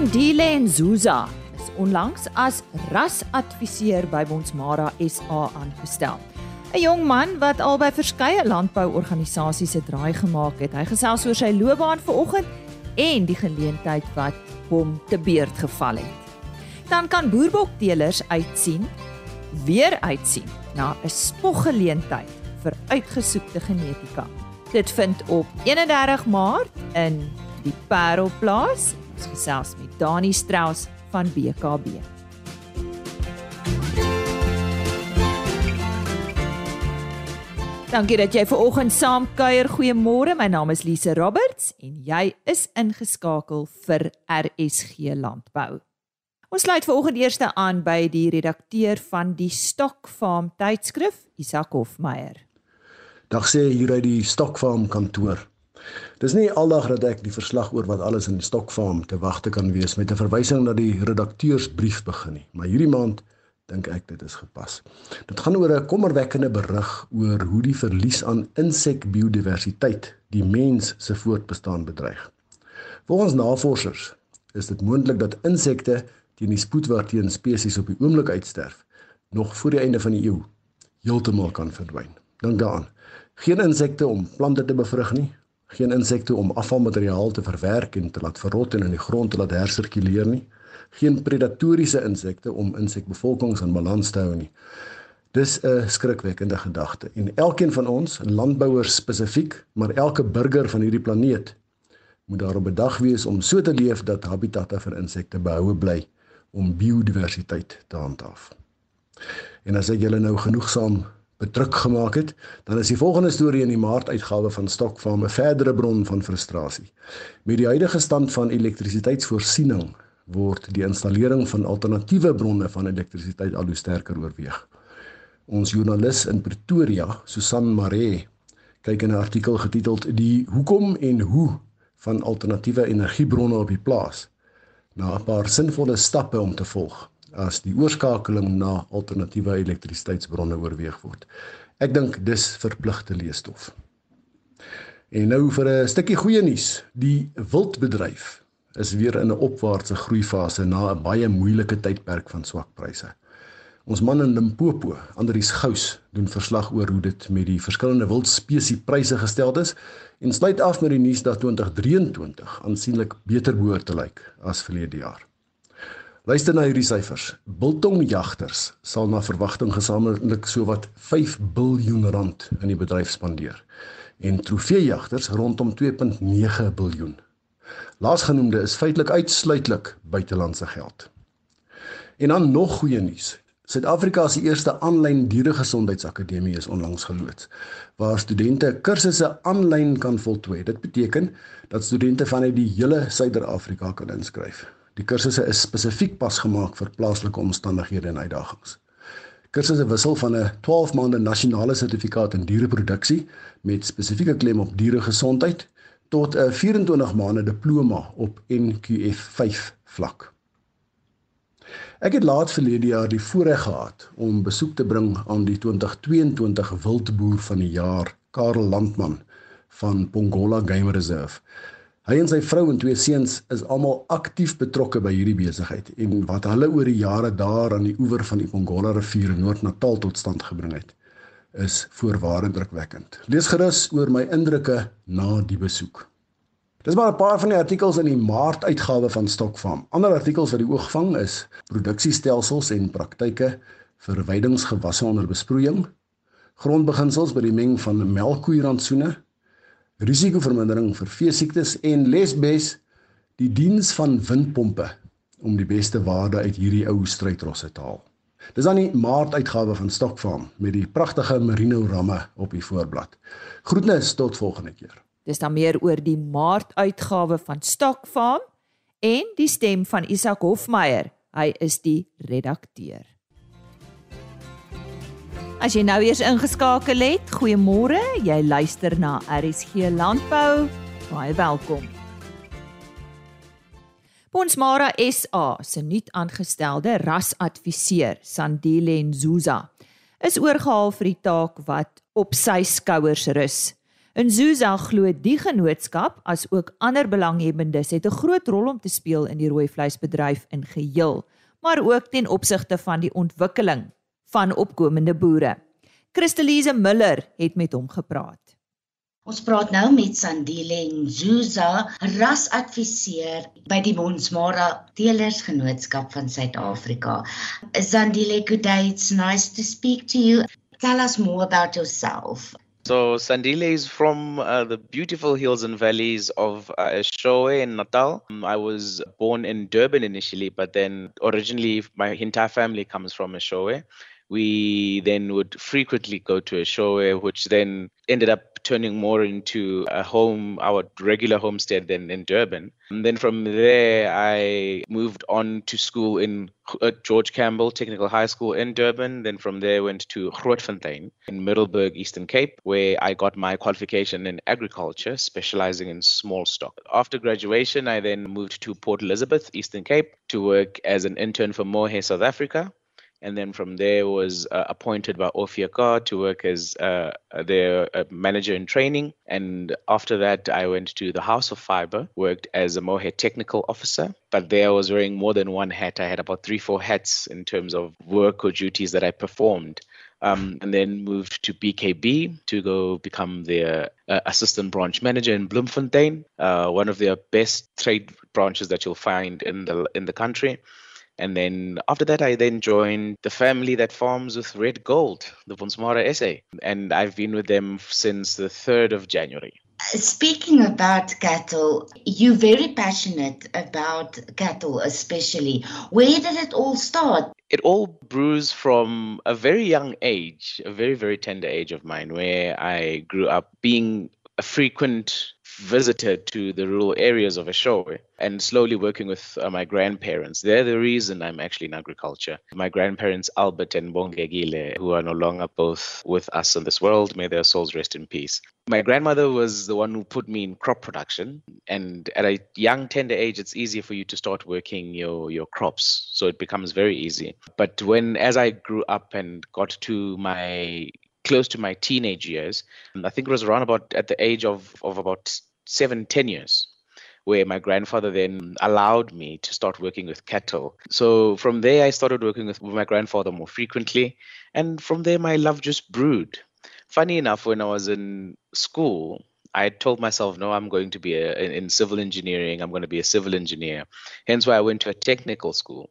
Sandile Nzuza is onlangs as rasadviseur by Bonsmara SA aangestel. 'n Jong man wat al by verskeie landbouorganisasies se draai gemaak het. Hy gesels oor sy loopbaan vanoggend en die geleentheid wat hom te beurt geval het. Dan kan boerbokteelers uitsien, weer uitsien na 'n spoggeleentheid vir uitgesoekte genetika. Dit vind op 31 Maart in die Parelplaas Ons gesels met Dani Strauss van BKB. Dankie dat jy ver oggend saam kuier. Goeiemôre. My naam is Lise Roberts en jy is ingeskakel vir RSG Landbou. Ons sluit ver oggend eers aan by die redakteur van die Stock Farm tydskrif, Isak Hofmeyer. Dag sê hier uit die Stock Farm kantoor. Dis nie aldag dat ek die verslag oor wat alles in stokfarm te wagte kan wees met 'n verwysing na die redakteursbrief begin nie, maar hierdie maand dink ek dit is gepas. Dit gaan oor 'n kommerwekkende berig oor hoe die verlies aan insekbiodiversiteit die mens se voortbestaan bedreig. Volgens navorsers is dit moontlik dat insekte teen die spoed waarteen spesies op die oomblik uitsterf nog voor die einde van die eeu heeltemal kan verdwyn. Dink daaraan. Geen insekte om plante te bevrug nie, geen insekte om afvalmateriaal te verwerk en te laat verrot en in die grond te laat hersirkuleer nie. Geen predatoriese insekte om insekbevolkings in balans te hou nie. Dis 'n skrikwekkende gedagte en elkeen van ons, landbouers spesifiek, maar elke burger van hierdie planeet moet daarop bedag wees om so te leef dat habitatte vir insekte behoue bly om biodiversiteit te handhaaf. En as ek julle nou genoegsaam bedruk gemaak het, dan is die volgende storie in die Maart uitgawe van Stokfarm 'n verdere bron van frustrasie. Met die huidige stand van elektrisiteitsvoorsiening word die installering van alternatiewe bronne van elektrisiteit al hoe sterker oorweeg. Ons joernalis in Pretoria, Susan Maree, kyk in 'n artikel getiteld "Die hoekom en hoe van alternatiewe energiebronne op die plaas" na 'n paar sinvolle stappe om te volg as die oorskakeling na alternatiewe elektrisiteitsbronne oorweeg word. Ek dink dis verpligte leesstof. En nou vir 'n stukkie goeie nuus. Die wildbedryf is weer in 'n opwaartse groeifase na 'n baie moeilike tydperk van swak pryse. Ons man in Limpopo, Andrius Gous, doen verslag oor hoe dit met die verskillende wildspesie pryse gestel is en sluit af met die nuus dat 2023 aansienlik beter behoort te lyk as verlede jaar. Luister na hierdie syfers. Biltongjagters sal na verwagting gesamentlik sowat 5 miljard rand in die bedryf spandeer en trofeejagters rondom 2.9 biljoen. Laasgenoemde is feitelik uitsluitlik buitelandse geld. En dan nog goeie nuus. Suid-Afrika se eerste aanlyn dieregesondheidsakademie is onlangs geloods waar studente kursusse aanlyn kan voltooi. Dit beteken dat studente vanuit die hele Suider-Afrika kan inskryf. Die kursusse is spesifiek pasgemaak vir plaaslike omstandighede en uitdagings. Kursusse wissel van 'n 12 maande nasionale sertifikaat in diereproduksie met spesifieke klem op dieregesondheid tot 'n 24 maande diploma op NQF 5 vlak. Ek het laat verlede jaar die voorreg gehad om besoek te bring aan die 2022 Wildboer van die Jaar, Karel Landman van Pongola Game Reserve. Hy en sy vrou en twee seuns is almal aktief betrokke by hierdie besigheid en wat hulle oor die jare daar aan die oewer van die Pongola rivier in Noord-Natal tot stand gebring het, is voorwaar indrukwekkend. Lees gerus oor my indrukke na die besoek. Dis maar 'n paar van die artikels in die Maart uitgawe van Stokfarm. Ander artikels wat die oog vang is produksiestelsels en praktyke vir weidingsgewasse onder besproeiing, grondbeginsels by die meng van melkkoeirantsoene risikovermindering vir vee siektes en lesbes die diens van windpompe om die beste waarde uit hierdie ou strydrosse te haal. Dis aan die Maart uitgawe van Stokfarm met die pragtige merino ramme op die voorblad. Groetnis tot volgende keer. Dis dan meer oor die Maart uitgawe van Stokfarm en die stem van Isak Hofmeyer. Hy is die redakteur. As jy nou eers ingeskakel het, goeiemôre. Jy luister na RSG Landbou. Baie welkom. Bonsmara SA se nuut aangestelde rasadviseur, Sandile Nzuza, is oorgehaal vir die taak wat op sy skouers rus. Nzuza glo die genootskap as ook ander belanghebbendes het 'n groot rol om te speel in die rooi vleisbedryf in geheel, maar ook ten opsigte van die ontwikkeling van opkomende boere. Christelise Miller het met hom gepraat. Ons praat nou met Sandile Nzuza, rasadviseur by die Bonsmara Teelersgenootskap van Suid-Afrika. Sandile, good day. It's nice to speak to you. Tell us more about yourself. So Sandile is from uh, the beautiful hills and valleys of uh, Eshowe in Natal. Um, I was born in Durban initially, but then originally my entire family comes from Eshowe we then would frequently go to a show, which then ended up turning more into a home, our regular homestead than in Durban. And then from there, I moved on to school in uh, George Campbell Technical High School in Durban. Then from there, went to Grootfontein in Middelburg, Eastern Cape, where I got my qualification in agriculture, specializing in small stock. After graduation, I then moved to Port Elizabeth, Eastern Cape, to work as an intern for Mohe South Africa and then from there was uh, appointed by Ofiaka to work as uh, their uh, manager in training. And after that, I went to the House of Fiber, worked as a Mohair technical officer. But there I was wearing more than one hat. I had about three, four hats in terms of work or duties that I performed. Um, and then moved to BKB to go become the uh, assistant branch manager in Bloemfontein, uh, one of the best trade branches that you'll find in the in the country. And then after that, I then joined the family that farms with red gold, the Bonsmara SA. And I've been with them since the 3rd of January. Speaking about cattle, you're very passionate about cattle, especially. Where did it all start? It all brews from a very young age, a very, very tender age of mine, where I grew up being a frequent visitor to the rural areas of Eshowe and slowly working with uh, my grandparents. They're the reason I'm actually in agriculture. My grandparents, Albert and Bongegile, who are no longer both with us in this world, may their souls rest in peace. My grandmother was the one who put me in crop production. And at a young, tender age, it's easier for you to start working your, your crops. So it becomes very easy. But when, as I grew up and got to my close to my teenage years. And I think it was around about at the age of, of about seven, ten years, where my grandfather then allowed me to start working with cattle. So from there, I started working with, with my grandfather more frequently. And from there, my love just brewed. Funny enough, when I was in school, I told myself, no, I'm going to be a, in civil engineering. I'm going to be a civil engineer. Hence why I went to a technical school.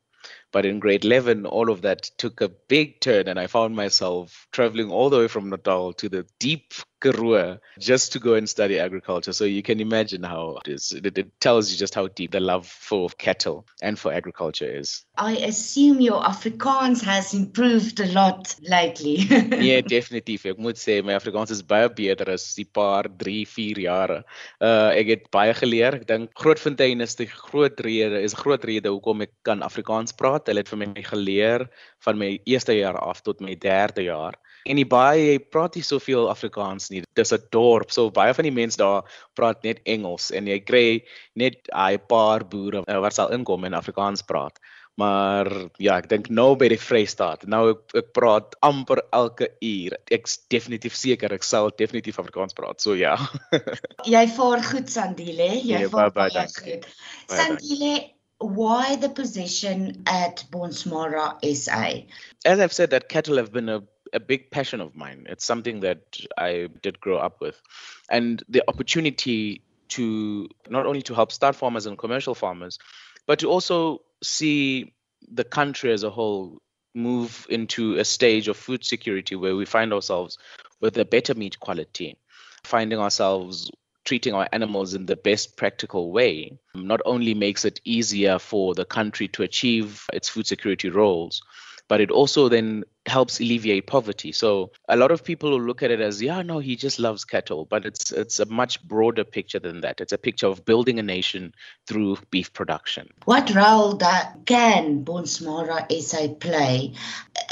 But in grade 11, all of that took a big turn, and I found myself traveling all the way from Natal to the deep Karoo just to go and study agriculture. So you can imagine how it is. It, it, tells you just how deep the love for cattle and for agriculture is. I assume your Afrikaans has improved a lot lately. yeah, definitief. Ek moet sê my Afrikaans is baie beter as die paar 3, 4 jare. Uh ek het baie geleer. Ek dink Grootfontein is die groot rede is groot rede hoekom ek kan Afrikaans praat. Hulle het vir my geleer van my eerste jaar af tot my derde jaar en die baie praat nie soveel Afrikaans nie. Dis 'n dorp, so baie van die mense daar praat net Engels en jy kry net 'n paar boere uh, wat sal inkom en Afrikaans praat. Maar ja, ek dink nou by die Vrystaat. Nou ek, ek praat amper elke uur. Ek's definitief seker ek sal definitief Afrikaans praat. So ja. jy vaar goed Sandile, jy nee, vaar baie, baie goed. Sandile, why the position at Bonsmara SA? As I've said that cattle have been a a big passion of mine. It's something that I did grow up with. And the opportunity to not only to help start farmers and commercial farmers, but to also see the country as a whole move into a stage of food security where we find ourselves with a better meat quality, finding ourselves treating our animals in the best practical way not only makes it easier for the country to achieve its food security roles, but it also then helps alleviate poverty. So a lot of people will look at it as, yeah, no, he just loves cattle, but it's it's a much broader picture than that. It's a picture of building a nation through beef production. What role that can Bonsmara SA play,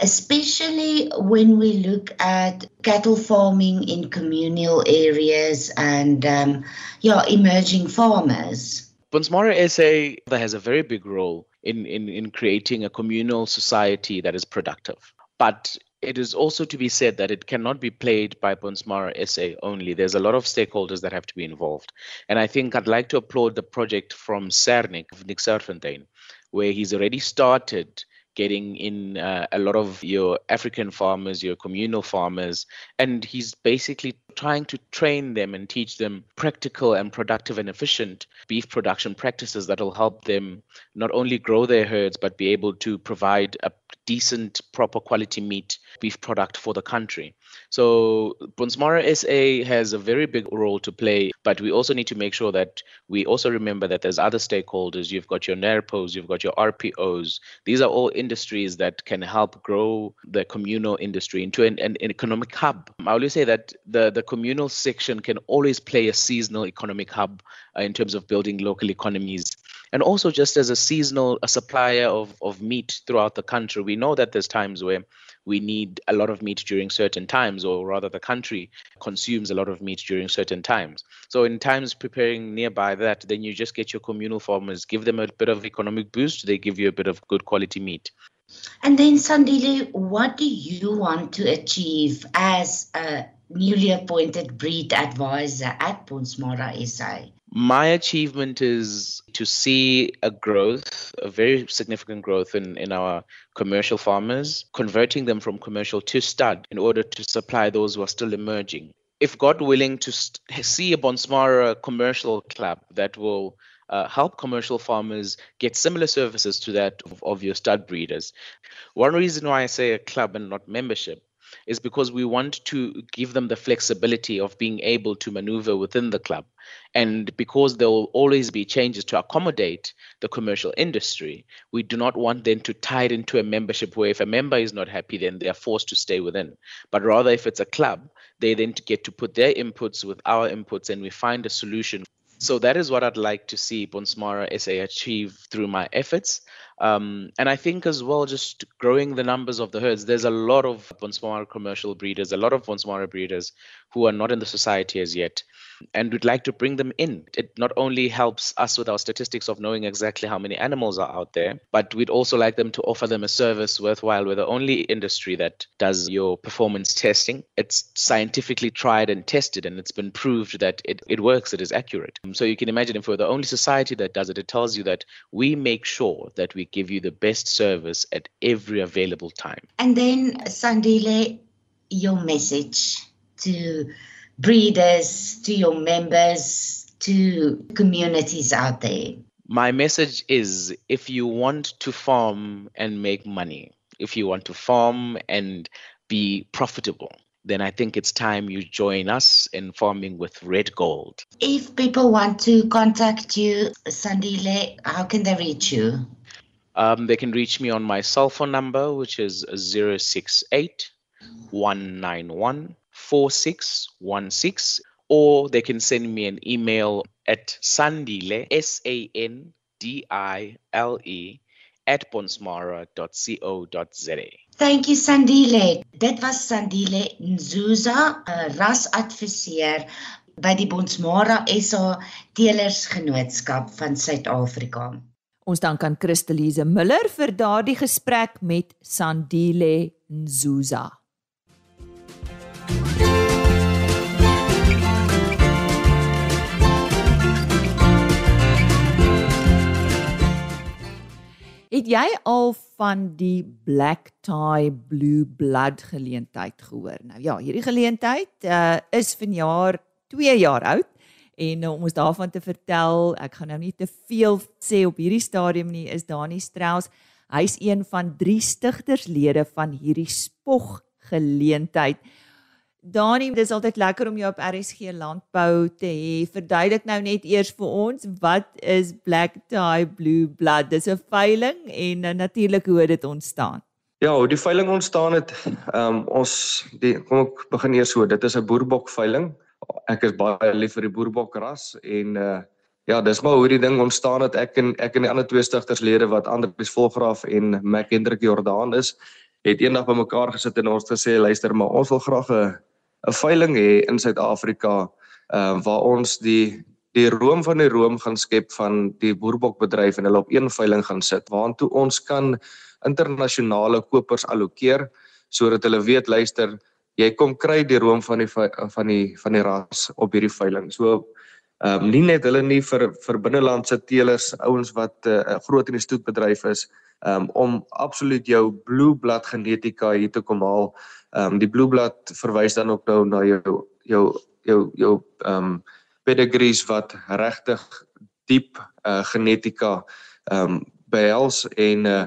especially when we look at cattle farming in communal areas and um, yeah, emerging farmers? Bonsmara SA has a very big role in, in, in creating a communal society that is productive. But it is also to be said that it cannot be played by Bonsmara SA only. There's a lot of stakeholders that have to be involved. And I think I'd like to applaud the project from Cernik, Nick Serfontein, where he's already started getting in uh, a lot of your African farmers, your communal farmers, and he's basically trying to train them and teach them practical and productive and efficient beef production practices that will help them not only grow their herds but be able to provide a decent, proper quality meat beef product for the country. So Bonsmara SA has a very big role to play, but we also need to make sure that we also remember that there's other stakeholders. You've got your NERPOs, you've got your RPOs. These are all industries that can help grow the communal industry into an, an, an economic hub. I always say that the, the communal section can always play a seasonal economic hub uh, in terms of building local economies and also just as a seasonal a supplier of, of meat throughout the country we know that there's times where we need a lot of meat during certain times or rather the country consumes a lot of meat during certain times so in times preparing nearby that then you just get your communal farmers give them a bit of economic boost they give you a bit of good quality meat and then Sandile, what do you want to achieve as a newly appointed breed advisor at Bonsmara SA? My achievement is to see a growth, a very significant growth in, in our commercial farmers, converting them from commercial to stud in order to supply those who are still emerging. If God willing to st- see a Bonsmara commercial club that will uh, help commercial farmers get similar services to that of, of your stud breeders. One reason why I say a club and not membership is because we want to give them the flexibility of being able to maneuver within the club. And because there will always be changes to accommodate the commercial industry, we do not want them to tie it into a membership where if a member is not happy, then they are forced to stay within. But rather, if it's a club, they then get to put their inputs with our inputs and we find a solution. So that is what I'd like to see Bonsmara SA achieve through my efforts. Um, and I think as well, just growing the numbers of the herds. There's a lot of Bonsmara commercial breeders, a lot of Bonsmara breeders who are not in the society as yet and we'd like to bring them in. It not only helps us with our statistics of knowing exactly how many animals are out there, but we'd also like them to offer them a service worthwhile. We're the only industry that does your performance testing. It's scientifically tried and tested, and it's been proved that it, it works, it is accurate. So you can imagine if we're the only society that does it, it tells you that we make sure that we give you the best service at every available time. And then, Sandile, your message to breeders, to your members, to communities out there? My message is if you want to farm and make money, if you want to farm and be profitable, then I think it's time you join us in farming with Red Gold. If people want to contact you, Sandile, how can they reach you? Um, they can reach me on my cell phone number, which is 068 191 4616 or they can send me an email at sandile s a n d i l e at bonsmara.co.za. Thank you Sandile. Dit was Sandile Nzuza, 'n rasadviseur by die Bonsmara SA Telersgenootskap van Suid-Afrika. Ons dank aan Christelise Miller vir daardie gesprek met Sandile Nzuza. Het jy al van die Black Tie Blue Blood geleentheid gehoor? Nou ja, hierdie geleentheid uh, is vanjaar 2 jaar oud en uh, om ons daarvan te vertel, ek gaan nou nie te veel sê op hierdie stadium nie, is Dani Strauss. Hy's een van drie stigterslede van hierdie spog geleentheid. Dani, dis altyd lekker om jou op RSG Landbou te hê. Verduidelik nou net eers vir ons wat is Black Tie Blue Blood? Dis 'n veiling en uh, natuurlik hoe dit ontstaan. Ja, hoe die veiling ontstaan het, ehm um, ons die kom ek begin eers so, dit is 'n boerbok veiling. Ek is baie lief vir die boerbok ras en uh ja, dis maar hoe die ding ontstaan het. Ek en ek en die ander twee stigterslede wat Andries Volgraaf en Mac Hendrik Jordaan is, het eendag bymekaar gesit en ons gesê luister, maar ons wil graag 'n 'n veiling hê in Suid-Afrika uh waar ons die die room van die room gaan skep van die boerbokbedryf en hulle op een veiling gaan sit waantoe ons kan internasionale kopers allokeer sodat hulle weet luister jy kom kry die room van die van die van die ras op hierdie veiling. So ehm um, nie net hulle nie vir vir binnelandse teelers, ouens wat 'n uh, groot in die stoetbedryf is, ehm um, om absoluut jou blue blood genetika hier te kom haal. Ehm um, die blue blood verwys dan ook nou na jou jou jou jou ehm um, pedigrees wat regtig diep uh, genetika ehm um, behels en uh,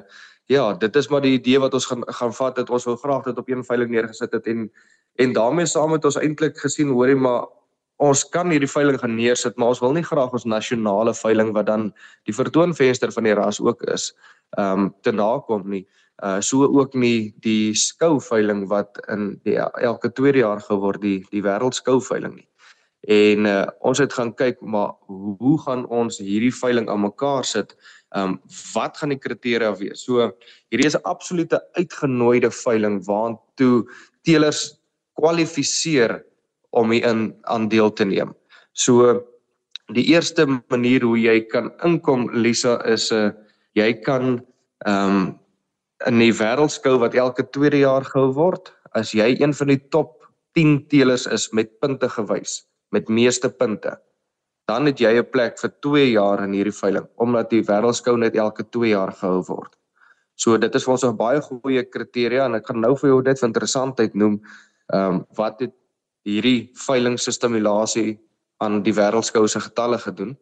ja, dit is maar die idee wat ons gaan gaan vat dat ons wil graag dit op een veiling neergesit het en en daarmee saam het ons eintlik gesien hoorie maar ons kan hierdie veiling gaan neersit maar ons wil nie graag ons nasionale veiling wat dan die vertoonvenster van die ras ook is ehm um, te nakom nie. Uh so ook nie die skou veiling wat in die elke tweede jaar geword die die wêreld skou veiling nie. En uh, ons het gaan kyk maar hoe gaan ons hierdie veiling aan mekaar sit Ehm um, wat gaan die kriteria wees? So hierdie is 'n absolute uitgenooide veiling waartoe teelers kwalifiseer om hierin aan deel te neem. So die eerste manier hoe jy kan inkom Lisa is 'n uh, jy kan ehm um, in die wêreldskou wat elke tweede jaar gehou word, as jy een van die top 10 teelers is met punte gewys, met meeste punte dan het jy 'n plek vir 2 jaar in hierdie veiling omdat die wêreldskou net elke 2 jaar gehou word. So dit is vir ons 'n baie goeie kriteria en ek gaan nou vir jou dit vir interessantheid noem. Ehm um, wat het hierdie veiling se stimulasie aan die wêreldskou se getalle gedoen?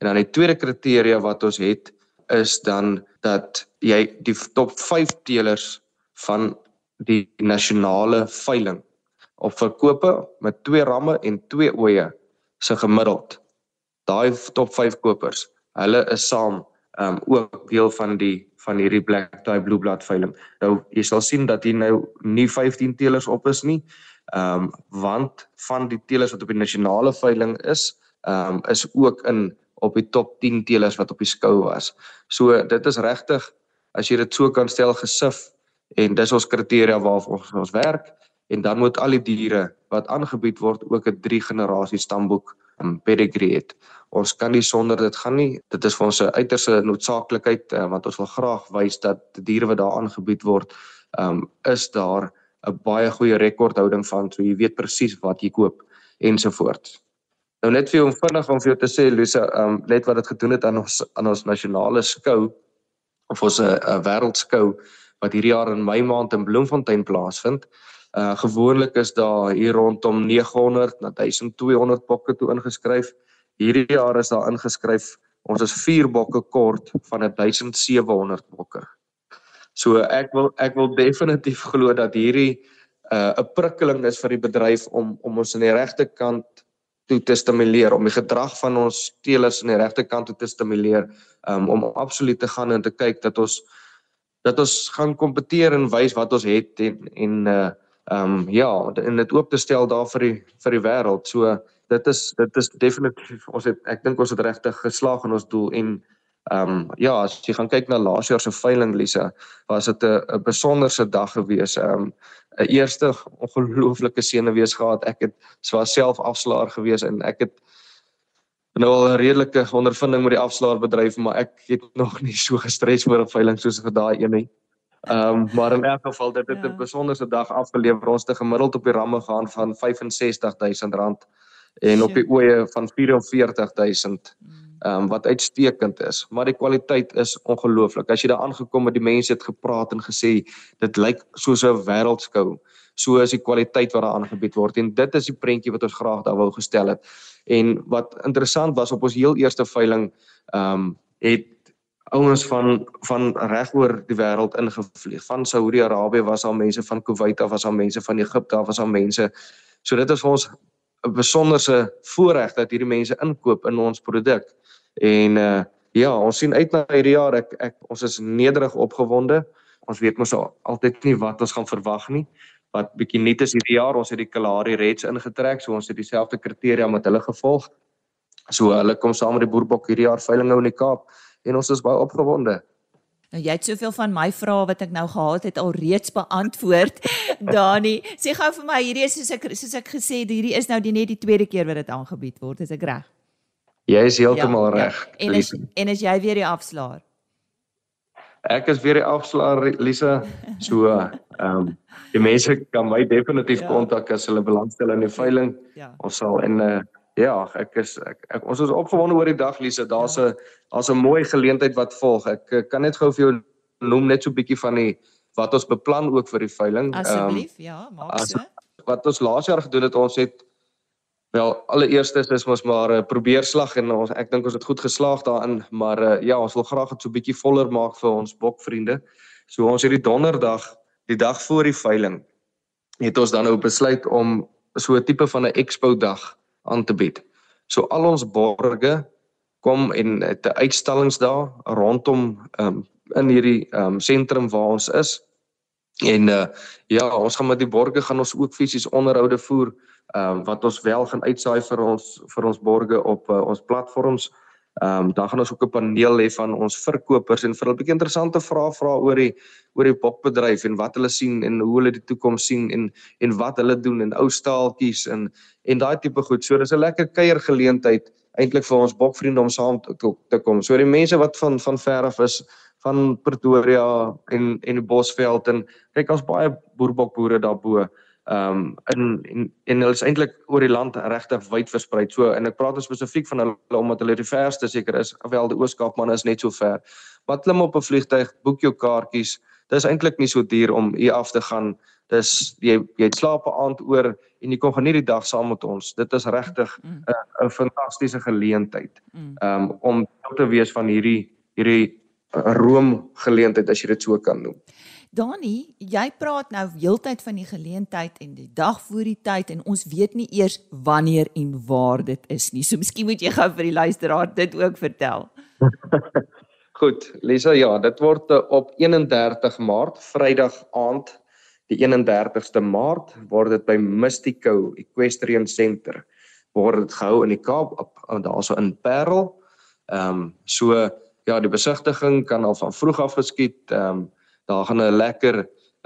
En dan die tweede kriteria wat ons het is dan dat jy die top 5 teelers van die nasionale veiling op verkope met 2 ramme en 2 oeye se gemiddeld daai top 5 kopers, hulle is saam um ook deel van die van hierdie black tie blue blood veiling. Nou jy sal sien dat hier nou nie 15 teelers op is nie. Um want van die teelers wat op die nasionale veiling is, um is ook in op die top 10 teelers wat op die skou was. So dit is regtig as jy dit so kan stel gesif en dis ons kriteria waarop ons, ons werk en dan moet al die diere wat aangebied word ook 'n 3 generasie stamboek um, pedigree het. Ons kan nie sonder dit gaan nie. Dit is vir ons 'n uiterste noodsaaklikheid uh, want ons wil graag wys dat die diere wat daar aangebied word, um is daar 'n baie goeie rekordhouding van so jy weet presies wat jy koop ensovoorts. Nou net vir jou vinnig om vir jou te sê Lusa, um net wat dit gedoen het aan ons aan ons nasionale skou of ons 'n uh, uh, wêreldskou wat hierdie jaar in Mei maand in Bloemfontein plaasvind. Uh gewoonlik is daar hier rondom 900 na 1200 bokke toe ingeskryf. Hierdie jaar is daar ingeskryf. Ons is 4 bokke kort van 1700 bokke. So ek wil ek wil definitief glo dat hierdie uh 'n prikkeling is vir die bedryf om om ons aan die regte kant toe te stimuleer om die gedrag van ons teelers aan die regte kant toe te stimuleer um, om absoluut te gaan en te kyk dat ons dat ons gaan kompeteer en wys wat ons het en en uh ehm um, ja, en dit oop te stel daar vir die vir die wêreld. So dit is dit is definitief ons het ek dink ons het regtig geslaag in ons doel en ehm um, ja, as jy gaan kyk na laas jaar se veiling Lisa, was dit 'n 'n besonderse dag gewees. Ehm um, 'n eerste ongelooflike senuwees gehad. Ek het swaar self afslaer gewees en ek het nou al 'n redelike ondervinding met die afslaerbedryf, maar ek het nog nie so gestres oor 'n veiling soos vir daai een nie. Ehm um, maar in elk geval dit het 'n ja. besonderse dag afgelewer. Ons het gemiddeld op die ramme gaan van R65000 en op die oeye van R44000. Ehm um, wat uitstekend is, maar die kwaliteit is ongelooflik. As jy daar aangekom het, die mense het gepraat en gesê dit lyk soos 'n wêreldskou. So is die kwaliteit wat daar aangebied word en dit is die prentjie wat ons graag daar wou gestel het. En wat interessant was op ons heel eerste veiling, ehm um, het ouens van van regoor die wêreld ingevlieg. Van Saudi-Arabië was al mense van Kuwait af, was al mense van Egipte af, was al mense. So dit is vir ons 'n besonderse voorreg dat hierdie mense inkoop in ons produk. En uh ja, ons sien uit na hierdie jaar. Ek ek ons is nederig opgewonde. Ons weet mos al, altyd nie wat ons gaan verwag nie. Wat bietjie nuut is hierdie jaar, ons het die Kalahari Reds ingetrek, so ons het dieselfde kriteria met hulle gevolg. So hulle kom saam met die Boerbok hierdie jaar veiling nou in die Kaap en ons is baie opgewonde. Nou jy het soveel van my vrae wat ek nou gehad het al reeds beantwoord. Dani, sê gou vir my, hierdie is soos ek soos ek gesê het, hierdie is nou die net die tweede keer wat dit aangebied word, is ek reg? Jy is heeltemal ja, reg. Ja. En is en is jy weer die afslaer? ek is weer die afslaer Lisa. So ehm um, die mense kan my definitief ja. kontak ja. as hulle belangstel in die veiling. Ja. Ons sal en uh, ja, ek is ek, ek ons is opgewonde oor die dag Lisa. Daar's 'n ja. daar's 'n mooi geleentheid wat volg. Ek, kan net gou vir jou noem net so 'n bietjie van die wat ons beplan ook vir die veiling. Asseblief, um, ja, maak so. Wat ons laas jaar gedoen het, ons het Wel, allereerste is ons maar 'n uh, probeerslag en ons ek dink ons het goed geslaag daarin, maar uh, ja, ons wil graag dit so 'n bietjie voller maak vir ons bokvriende. So ons het die donderdag, die dag voor die veiling, het ons dan nou besluit om so 'n tipe van 'n expo dag aan te bied. So al ons borgers kom en het 'n uitstallingsdag rondom um, in hierdie um, sentrum waar ons is. En uh, ja, ons gaan met die borgers gaan ons ook fisies onderhoude voer um, wat ons wel gaan uitsaai vir ons vir ons borgers op uh, ons platforms. Ehm um, dan gaan ons ook 'n paneel hê van ons verkopers en vir hulle 'n bietjie interessante vrae vra oor die oor die bokbedryf en wat hulle sien en hoe hulle die toekoms sien en en wat hulle doen en ou staaltjies en en daai tipe goed. So dis 'n lekker kuiergeleentheid eintlik vir ons bokvriende om saam te, te kom. So die mense wat van van ver af is van Pretoria en en die Bosveld en kyk ons baie boerbokboere daarbo ehm um, in en en hulle is eintlik oor die land regtig wyd versprei. So en ek praat spesifiek van hulle omdat hulle die verste seker is, wel die Ooskaap man is net so ver. Maar klim op 'n vliegtyg, boek jou kaartjies. Dis eintlik nie so duur om hier af te gaan. Dis jy jy slaap 'n aand oor en jy kom geniet die dag saam met ons. Dit is regtig 'n mm. 'n fantastiese geleentheid. Ehm um, om deel te wees van hierdie hierdie room geleentheid as jy dit so kan noem. Dani, jy praat nou heeltyd van die geleentheid en die dag voor die tyd en ons weet nie eers wanneer en waar dit is nie. So miskien moet jy gou vir die luisteraar dit ook vertel. Goed, Lisa, ja, dit word eh, op 31 Maart, Vrydag aand, die 31ste Maart, word dit by Mystico Equestrian Center word dit gehou in die Kaap, daarso in Parel. Ehm um, so ja, die besigtiging kan al van vroeg af geskied. Ehm um, daar gaan 'n lekker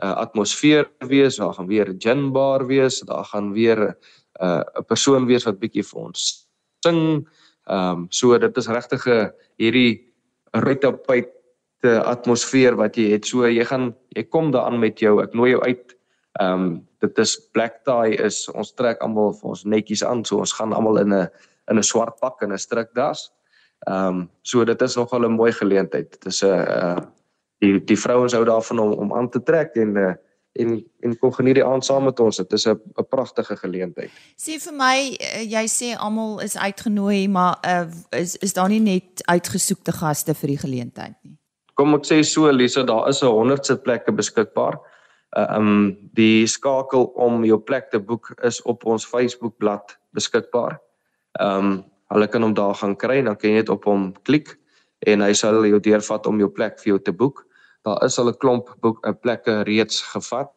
uh, atmosfeer wees, daar gaan weer 'n gin bar wees, daar gaan weer 'n uh, persoon wees wat bietjie vir ons sing. Ehm um, so dit is regtig 'n hierdie rytapyt te atmosfeer wat jy het. So jy gaan jy kom daaraan met jou. Ek nooi jou uit. Ehm um, dit is black tie is ons trek almal vir ons netjies aan. So ons gaan almal in 'n in 'n swart pak en 'n strikdas. Ehm um, so dit is nogal 'n mooi geleentheid. Dit is 'n uh, die die vrouens hou daarvan om om aan te trek en uh, en en kom geniet die aand saam met ons. Dit is 'n 'n pragtige geleentheid. Sê vir my, uh, jy sê almal is uitgenooi, maar uh, is is daar nie net uitgesoekte gaste vir die geleentheid nie? Kom ek sê so Lisa, daar is 'n 100 sit plekke beskikbaar. Uh, um die skakel om jou plek te boek is op ons Facebook bladsy beskikbaar. Um hulle kan hom daar gaan kry, dan kan jy net op hom klik en hy sal jou deurvat om jou plek vir jou te boek daar is al 'n klomp boek 'n plekke reeds gevat.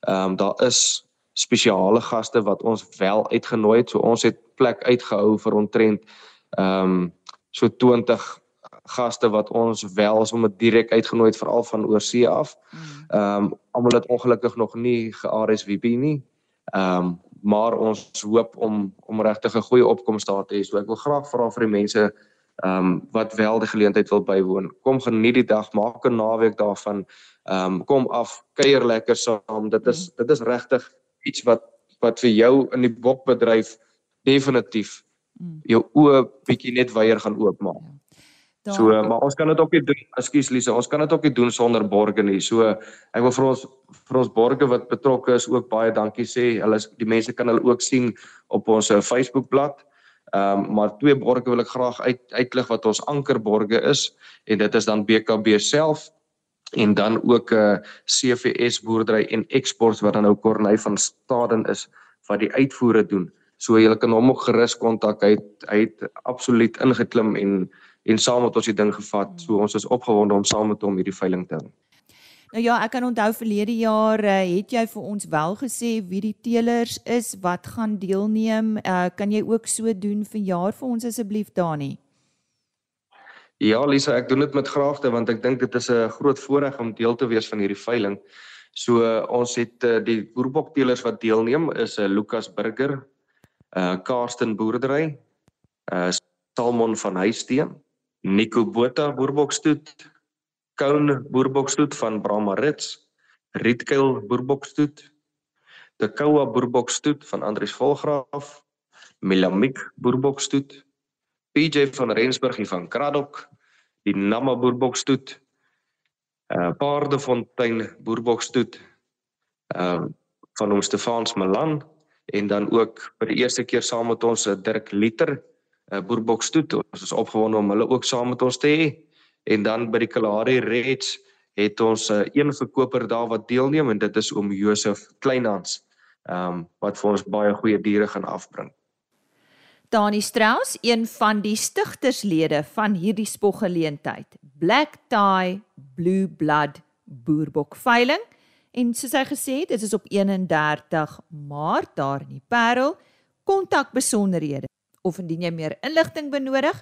Ehm um, daar is spesiale gaste wat ons wel uitgenooi het. So ons het plek uitgehou vir ontrent ehm um, so 20 gaste wat ons wel sommer direk uitgenooi het veral van oorsee af. Mm. Ehm um, almal het ongelukkig nog nie ge-RSVP nie. Ehm um, maar ons hoop om om regtig 'n goeie opkomste te hê. So ek wil graag vra vir die mense ehm um, wat wel die geleentheid wil bywoon. Kom geniet die dag, maak 'n naweek daarvan. Ehm um, kom af, kuier lekker saam. Dit is dit is regtig iets wat wat vir jou in die bokbedryf definitief mm. jou oë bietjie net weier gaan oopmaak. Ja. So maar ons kan dit ook nie doen. Ekskuus Lise, ons kan dit ook nie doen sonder borgers nie. So ek wil vir ons vir ons borgers wat betrokke is ook baie dankie sê. Hulle die mense kan hulle ook sien op ons eh, Facebook bladsy. Ehm um, maar twee borge wil ek graag uit uitlig wat ons ankerborge is en dit is dan BKB self en dan ook 'n uh, eh, CVS boerdery en eksport wat dan nou Corneil van Staden is wat die uitvoere doen. So jy kan hom ook gerus kontak. Hy het, hy het absoluut ingeklim en en saam met ons die ding gevat. So ons is opgewonde om saam met hom hierdie veiling te doen. Nou ja, ek kan onthou verlede jaar uh, het jy vir ons wel gesê wie die teelers is wat gaan deelneem. Uh, kan jy ook so doen vir jaar vir ons asseblief Dani? Ja, Lisa, ek doen dit met graagte want ek dink dit is 'n groot voorreg om deel te wees van hierdie veiling. So uh, ons het uh, die boerbokteelers wat deelneem is 'n uh, Lukas Burger, uh Karsten Boerdery, uh Salmon van Huisteen, Nico Botha Boerbokstoet, Koun boerbokstoet van Brahma Rits, Rietkuil boerbokstoet, De Koua boerbokstoet van Andries Volgraaf, Milamik boerbokstoet, PJ van Rensburg hier van Kraddock, die Namma boerbokstoet, uh Paardefontein boerbokstoet, uh van ons Stefans Malan en dan ook vir die eerste keer saam met ons 'n Dirk Liter 'n boerbokstoet. Ons is opgewonde om hulle ook saam met ons te hê. En dan by die Kalahari Reds het ons 'n uh, een verkoper daar wat deelneem en dit is oom Josef Kleinhans. Ehm um, wat vir ons baie goeie diere gaan afbring. Dani Strauss, een van die stigterslede van hierdie spoggeleentheid, Black Tie Blue Blood Boerbok veiling. En soos hy gesê het, dit is op 31 Maart daar in die Parel. Kontak besonderhede of indien jy meer inligting benodig,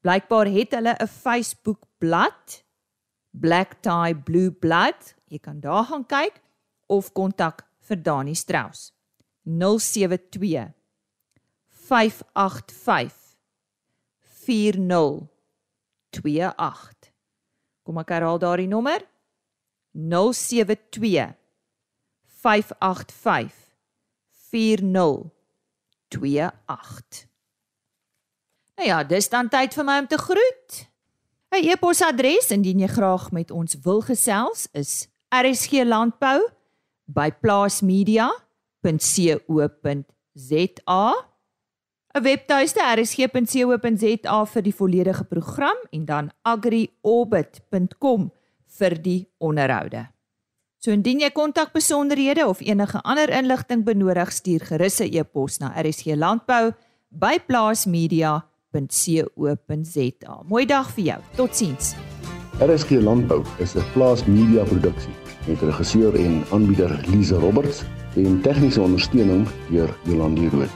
blykbaar het hulle 'n Facebook bladsy Black Tie Blue Blood. Jy kan daar gaan kyk of kontak vir Dani Strauss. 072 585 4028. Kom ek herhaal daardie nommer? 072 585 4028. Nou ja, dis dan tyd vir my om te groet. 'n E-posadres indien jy graag met ons wil gesels is rsglandbou@plaasmedia.co.za. 'n Webtuiste rsg.co.za vir die volledige program en dan agriorbit.com vir die onderhoude. So indien jy kontakbesonderhede of enige ander inligting benodig, stuur gerus 'n e-pos na rsglandbou@plaasmedia.co.za. Mooi dag vir jou. Totsiens. RSG Landbou is 'n plaasmedia produksie met regisseur en aanbieder Lize Roberts en tegniese ondersteuning deur Jolande Rooi.